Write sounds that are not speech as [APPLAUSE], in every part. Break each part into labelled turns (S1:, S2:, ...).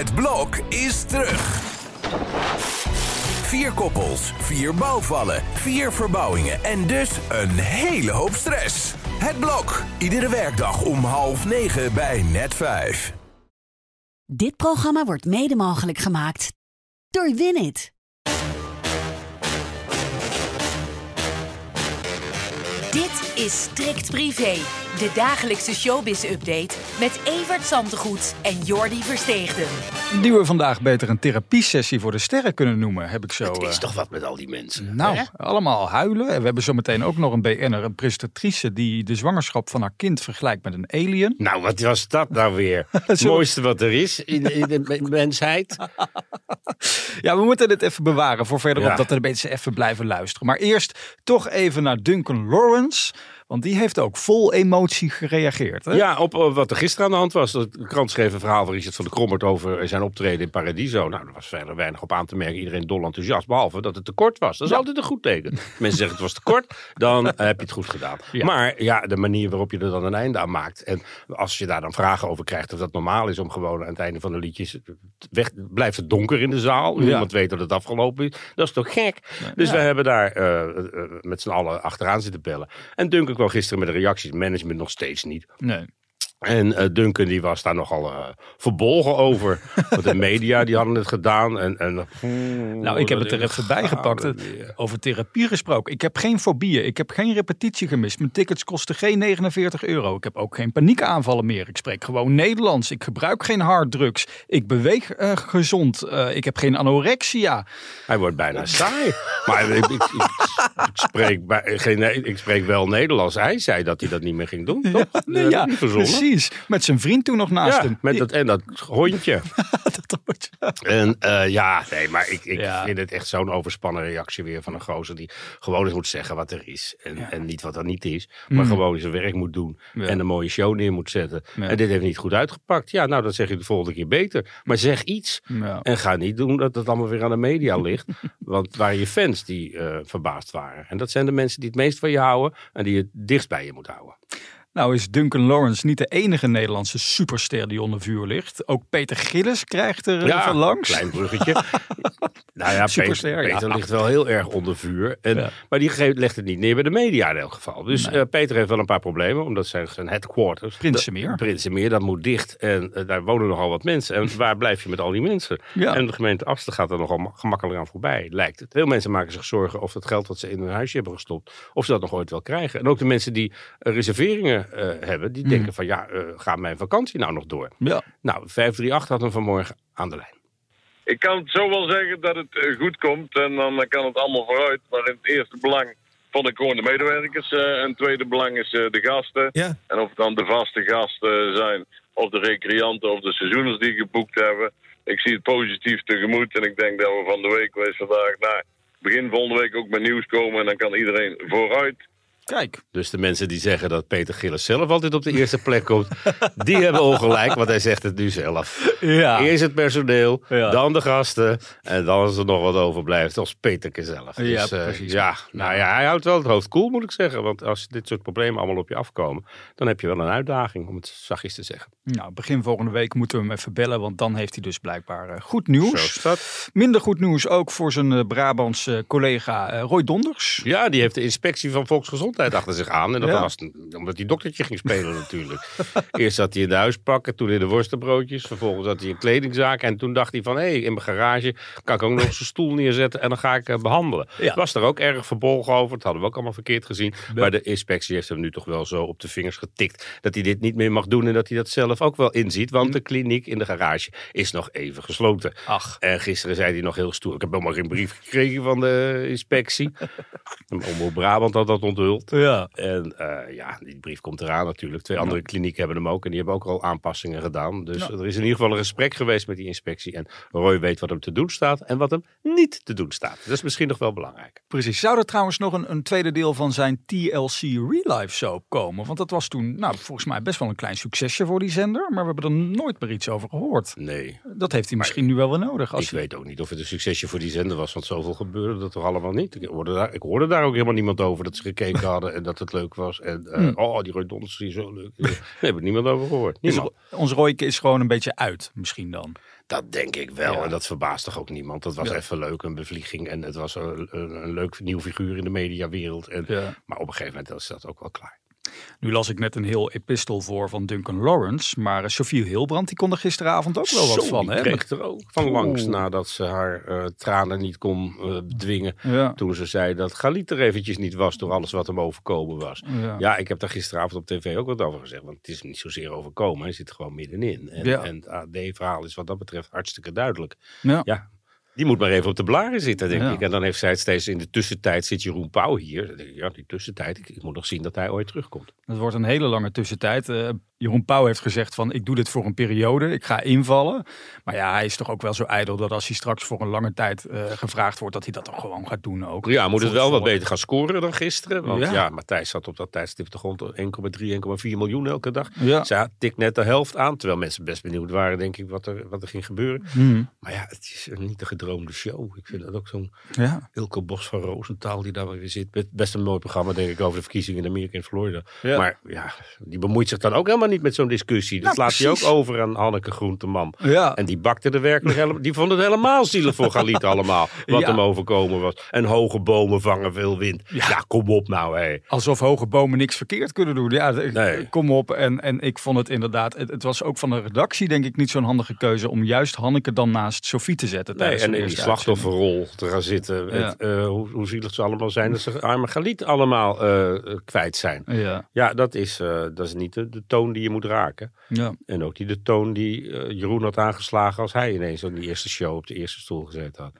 S1: Het blok is terug. Vier koppels, vier bouwvallen, vier verbouwingen en dus een hele hoop stress. Het blok, iedere werkdag om half negen bij net vijf.
S2: Dit programma wordt mede mogelijk gemaakt door Winit.
S3: Dit is Strikt Privé, de dagelijkse showbiz-update met Evert Zantegoed en Jordi Versteegden.
S4: Die we vandaag beter een therapiesessie voor de sterren kunnen noemen, heb ik zo.
S5: Het is
S4: eh,
S5: toch wat met al die mensen.
S4: Nou,
S5: hè?
S4: allemaal huilen. En we hebben zometeen ook nog een BN'er, een presentatrice die de zwangerschap van haar kind vergelijkt met een alien.
S5: Nou, wat was dat nou weer? [LAUGHS] Het
S4: Zo-
S5: mooiste wat er is in, in de me- mensheid. [LAUGHS]
S4: Ja, we moeten dit even bewaren voor verderop,
S5: Ja.
S4: dat de mensen even blijven luisteren. Maar eerst toch even naar Duncan Lawrence, want die heeft ook vol emotie gereageerd. Hè?
S5: Ja, op eh, wat er gisteren aan de hand was. De krant schreef een verhaal van Richard van der Krommert over zijn optreden in Paradiso. Nou, er was verder weinig op aan te merken. Iedereen dol enthousiast, behalve dat het te kort was. Dat is altijd een goed teken. Mensen zeggen het was te kort, dan eh, heb je het goed gedaan.
S4: Ja.
S5: Maar ja, de manier waarop je er dan een einde aan maakt. En als je daar dan vragen over krijgt of dat normaal is om gewoon aan het einde van de liedjes... Weg, blijft het donker in de zaal.
S4: Ja.
S5: Niemand weet dat het afgelopen is. Dat is toch gek? Dus we hebben daar eh, met z'n allen achteraan zitten bellen. En Duncan kwam gisteren met de reacties. Management nog steeds niet.
S4: Nee.
S5: En eh, Duncan die was daar nogal eh, verbolgen over. [LAUGHS] Want de media die hadden het gedaan. En, en,
S4: Nou, ik heb het er even bij gepakt. Over therapie gesproken. Ik heb geen fobieën. Ik heb geen repetitie gemist. Mijn tickets kosten geen 49 euro. Ik heb ook geen paniekaanvallen meer. Ik spreek gewoon Nederlands. Ik gebruik geen harddrugs. Ik beweeg eh, gezond. Eh, ik heb geen anorexia.
S5: Hij wordt bijna saai. Maar ik, ik, ik, ik spreek bij, geen, ik spreek wel Nederlands. Hij zei dat hij dat niet meer ging doen. Toch?
S4: Nee, ja,
S5: ik niet verzonnen.
S4: Precies. Met zijn vriend toen nog naast
S5: Ja,
S4: hem.
S5: met dat, en dat hondje. [LAUGHS]
S4: dat
S5: En eh, ja, nee, maar ik, ik
S4: Ja.
S5: vind het echt zo'n overspannen reactie weer van een gozer die gewoon eens moet zeggen wat er is. En, en niet wat er niet is. Maar gewoon zijn werk moet doen.
S4: Mm. Ja.
S5: En een mooie show neer moet zetten.
S4: Ja.
S5: En dit heeft niet goed uitgepakt. Ja, nou dan zeg je de volgende keer beter. Maar zeg iets.
S4: Ja.
S5: En ga niet doen dat het allemaal weer aan de media ligt. [LAUGHS] Want het waren je fans die eh, verbaasd waren. En dat zijn de mensen die het meest van je houden. En die het dichtst bij je moet houden.
S4: Nou is Duncan Lawrence niet de enige Nederlandse superster die onder vuur ligt. Ook Peter Gillis krijgt er van langs.
S5: klein bruggetje. [LAUGHS] nou ja,
S4: Superster,
S5: Peter,
S4: ja.
S5: Peter ligt wel heel erg onder vuur. En,
S4: Ja.
S5: Maar die legt het niet neer bij de media in elk geval. Dus
S4: Nee.
S5: eh, Peter heeft wel een paar problemen, omdat zijn, zijn headquarters...
S4: Prinsenmeer.
S5: Prinsenmeer, dat moet dicht. En eh, daar wonen nogal wat mensen. En waar blijf je met al die mensen? En de gemeente Asten gaat er nogal ma- gemakkelijk aan voorbij, lijkt het. Veel mensen maken zich zorgen of het geld wat ze in hun huisje hebben gestopt... of ze dat nog ooit wel krijgen. En ook de mensen die eh, eh, hebben, die denken van... ja, eh, gaat mijn vakantie nou nog door?
S4: Ja.
S5: Nou, 538 had hem vanmorgen aan de lijn.
S6: Ik kan het zo wel zeggen dat het eh, goed komt en dan kan het allemaal vooruit. Maar in het eerste belang vond ik gewoon de medewerkers. eh, en het tweede belang is eh, de gasten.
S7: Ja.
S6: En of het dan de vaste gasten zijn, of de recreanten of de seizoeners die geboekt hebben. Ik zie het positief tegemoet en ik denk dat we van de week, wees vandaag, nou, begin volgende week ook met nieuws komen. En dan kan iedereen vooruit.
S4: Kijk.
S5: Dus de mensen die zeggen dat Peter Gillis zelf altijd op de eerste plek komt, die [LAUGHS] hebben ongelijk, want hij zegt het nu zelf.
S4: Ja.
S5: Eerst het personeel,
S4: Ja.
S5: dan de gasten en dan als er nog wat overblijft, als Peterke zelf.
S4: Ja,
S5: Dus, eh,
S4: precies.
S5: ja, nou ja, hij houdt wel het hoofd koel, moet ik zeggen. Want als dit soort problemen allemaal op je afkomen, dan heb je wel een uitdaging, om het zachtjes te zeggen.
S4: Nou, begin volgende week moeten we hem even bellen, want dan heeft hij dus blijkbaar eh, goed nieuws. Minder goed nieuws ook voor zijn eh, Brabantse collega Roy Donders.
S5: Ja, die heeft de inspectie van volksgezondheid achter zich aan. En dat
S4: Ja.
S5: was omdat hij doktertje ging spelen natuurlijk. [LAUGHS] Eerst zat hij in de huispakken, toen in de worstenbroodjes. Vervolgens had hij een kledingzaak. En toen dacht hij van, hé, hey, in mijn garage kan ik ook nog zijn stoel neerzetten. En dan ga ik eh, behandelen.
S4: Ja.
S5: Was er ook erg verbolgen over. Dat hadden we ook allemaal verkeerd gezien. Maar de inspectie heeft hem nu toch wel zo op de vingers getikt. Dat hij dit niet meer mag doen en dat hij dat zelf ook wel inziet. Want de kliniek in de garage is nog even gesloten.
S4: Ach.
S5: En gisteren zei hij nog heel stoer. Ik heb helemaal geen brief gekregen van de inspectie. [LAUGHS] Omroep Brabant had dat onthuld.
S4: Ja.
S5: En eh, ja, die brief komt eraan natuurlijk. Twee andere klinieken hebben hem ook. En die hebben ook al aanpassingen gedaan. Dus er is in ieder geval een gesprek geweest met die inspectie. En Roy weet wat hem te doen staat en wat hem niet te doen staat. Dat is misschien nog wel belangrijk.
S4: Precies. Zou er trouwens nog een, een tweede deel van zijn TLC Real Life soap komen? Want dat was toen, nou, volgens mij best wel een klein succesje voor die zender. Maar we hebben er nooit meer iets over gehoord.
S5: Nee,
S4: Dat heeft hij misschien nu wel weer nodig. Als
S5: ik weet ook niet of het een succesje voor die zender was. Want zoveel gebeurde dat toch allemaal niet. Ik hoorde daar, ik hoorde daar ook helemaal niemand over dat ze gekeken hadden. En dat het leuk was. En eh, oh, die Roy is zo leuk. Daar [LAUGHS] heb ik niemand over gehoord.
S4: Dus
S5: Niemand.
S4: ons Royke is gewoon een beetje uit, misschien dan.
S5: Dat denk ik wel.
S4: Ja.
S5: En dat verbaast toch ook niemand. Dat was
S4: Ja.
S5: even leuk, een bevlieging. En het was een, een, een leuk nieuw figuur in de mediawereld. En,
S4: Ja.
S5: Maar op een gegeven moment is dat ook wel klaar.
S4: Nu las ik net een heel epistel voor van Duncan Lawrence. Maar uh, Sophie Hilbrand die kon er gisteravond ook wel wat
S5: Zo,
S4: van. Hè?
S5: kreeg er ook van langs nadat ze haar eh, tranen niet kon eh, bedwingen.
S4: Ja.
S5: Toen ze zei dat Galit er eventjes niet was door alles wat hem overkomen was.
S4: Ja.
S5: Ja, ik heb daar gisteravond op tv ook wat over gezegd. Want het is niet zozeer overkomen. Hij zit gewoon middenin. En,
S4: Ja.
S5: en het AD-verhaal is wat dat betreft hartstikke duidelijk.
S4: Ja.
S5: Die moet maar even op de blaren zitten, denk
S4: Ja.
S5: ik. En dan heeft zij het steeds in de tussentijd zit Jeroen Pauw hier. Ja, die tussentijd. Ik, ik moet nog zien dat hij ooit terugkomt.
S4: Het wordt een hele lange tussentijd. Eh, Jeroen Pauw heeft gezegd van ik doe dit voor een periode. Ik ga invallen. Maar ja, hij is toch ook wel zo ijdel dat als hij straks voor een lange tijd eh, gevraagd wordt, dat hij dat toch gewoon gaat doen ook.
S5: Ja, moet het wel wat beter gaan scoren dan gisteren. Want
S4: Ja.
S5: ja, Matthijs zat op dat tijdstip de 1,3, 1,4 miljoen elke dag.
S4: Ja.
S5: Zij tikt net de helft aan. Terwijl mensen best benieuwd waren, denk ik, wat er, wat er ging gebeuren.
S4: Hmm.
S5: Maar ja, het is niet de gedroomde show. Ik vind dat ook zo'n
S4: Ja.
S5: Ilko Bos van Roosentaal die daar weer zit. Best- Best een mooi programma, denk ik, over de verkiezingen in Amerika en Florida.
S4: Ja.
S5: Maar ja, die bemoeit zich dan ook helemaal niet met zo'n discussie. Dat
S4: Nou,
S5: laat hij ook over aan Hanneke Groenteman.
S4: Ja.
S5: En die bakte er werkelijk helemaal... Die vonden het helemaal zielig voor Galit allemaal. Wat
S4: Ja.
S5: hem overkomen was. En hoge bomen vangen veel wind.
S4: Ja.
S5: Ja, kom op nou, hé.
S4: Alsof hoge bomen niks verkeerd kunnen doen. Ja, de-
S5: Nee.
S4: kom op. En, en ik vond het inderdaad, het, het was ook van de redactie denk ik niet zo'n handige keuze om juist Hanneke dan naast Sophie te zetten.
S5: Nee,
S4: tijdens
S5: en
S4: de
S5: in die slachtofferrol te gaan zitten. Eh, hoe, hoe zielig ze allemaal zijn. Dat ze arme Galit allemaal eh, eh, kwijt zijn.
S4: Ja,
S5: Ja, dat is, eh, dat is niet de, de toon die je moet raken.
S4: ja.
S5: En ook niet de toon die eh, Jeroen had aangeslagen als hij ineens in die eerste show op de eerste stoel gezeten had.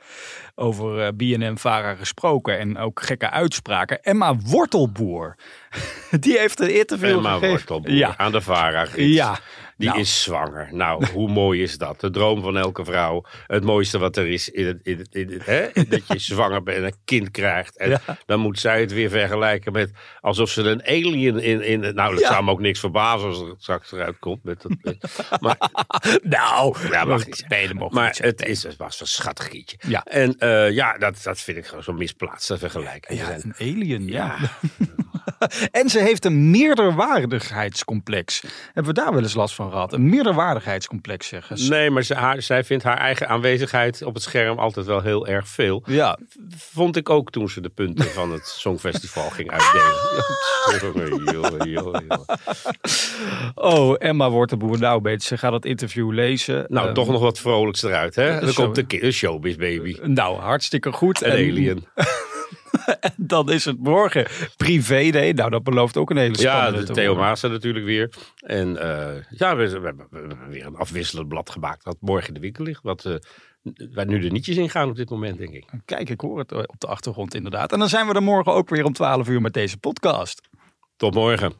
S4: over eh, BNM-Vara gesproken en ook gekke uitspraken. Emma Wortelboer, [LAUGHS] die heeft een interview
S5: Emma
S4: gegeven. Ja,
S5: aan de VARA-gids.
S4: ja.
S5: Die
S4: Nou.
S5: is zwanger. Nou, hoe mooi is dat? De droom van elke vrouw. Het mooiste wat er is, in het, in het, in het, hè? [LAUGHS] dat je zwanger bent en een kind krijgt. En
S4: Ja.
S5: dan moet zij het weer vergelijken met alsof ze een alien in... in nou, dat
S4: Ja.
S5: zou me ook niks verbazen als het straks eruit komt. Met dat, [LAUGHS] maar
S4: nou,
S5: Ja, mag niet.
S4: Nee,
S5: Maar
S4: niet
S5: het, is, het was een schattig.
S4: Ja.
S5: En eh, ja, dat, dat vind ik gewoon zo misplaatste vergelijking.
S4: Ja,
S5: zijn.
S4: een alien, ja. [LAUGHS] en ze heeft een meerderwaardigheidscomplex. Hebben we daar wel eens last van gehad? Een meerderwaardigheidscomplex, zeggen ze.
S5: Nee, maar ze, haar, zij vindt haar eigen aanwezigheid op het scherm altijd wel heel erg veel.
S4: Ja,
S5: Vond ik ook toen ze de punten van het [LAUGHS] Songfestival ging uitdelen. [LAUGHS]
S4: Oh, Emma Wortelboer, nou beetje, ze gaat het interview lezen.
S5: Nou,
S4: Ehm,
S5: toch nog wat vrolijks eruit, hè? Dan
S4: zo-
S5: komt de de showbiz baby.
S4: Nou, hartstikke goed.
S5: Een
S4: En
S5: alien. [LAUGHS]
S4: Dan is het morgen privé day. Nou, dat belooft ook een hele
S5: Ja,
S4: spannende
S5: de
S4: te
S5: Theo. Maassen natuurlijk weer. En eh, ja, we, we hebben we hebben weer een afwisselend blad gemaakt. Wat morgen in de winkel ligt. Wat, eh, waar nu de nietjes in gaan op dit moment, denk ik.
S4: Kijk, ik hoor het eh, op de achtergrond inderdaad. En dan zijn we er morgen ook weer om 12 uur met deze podcast.
S5: Tot morgen.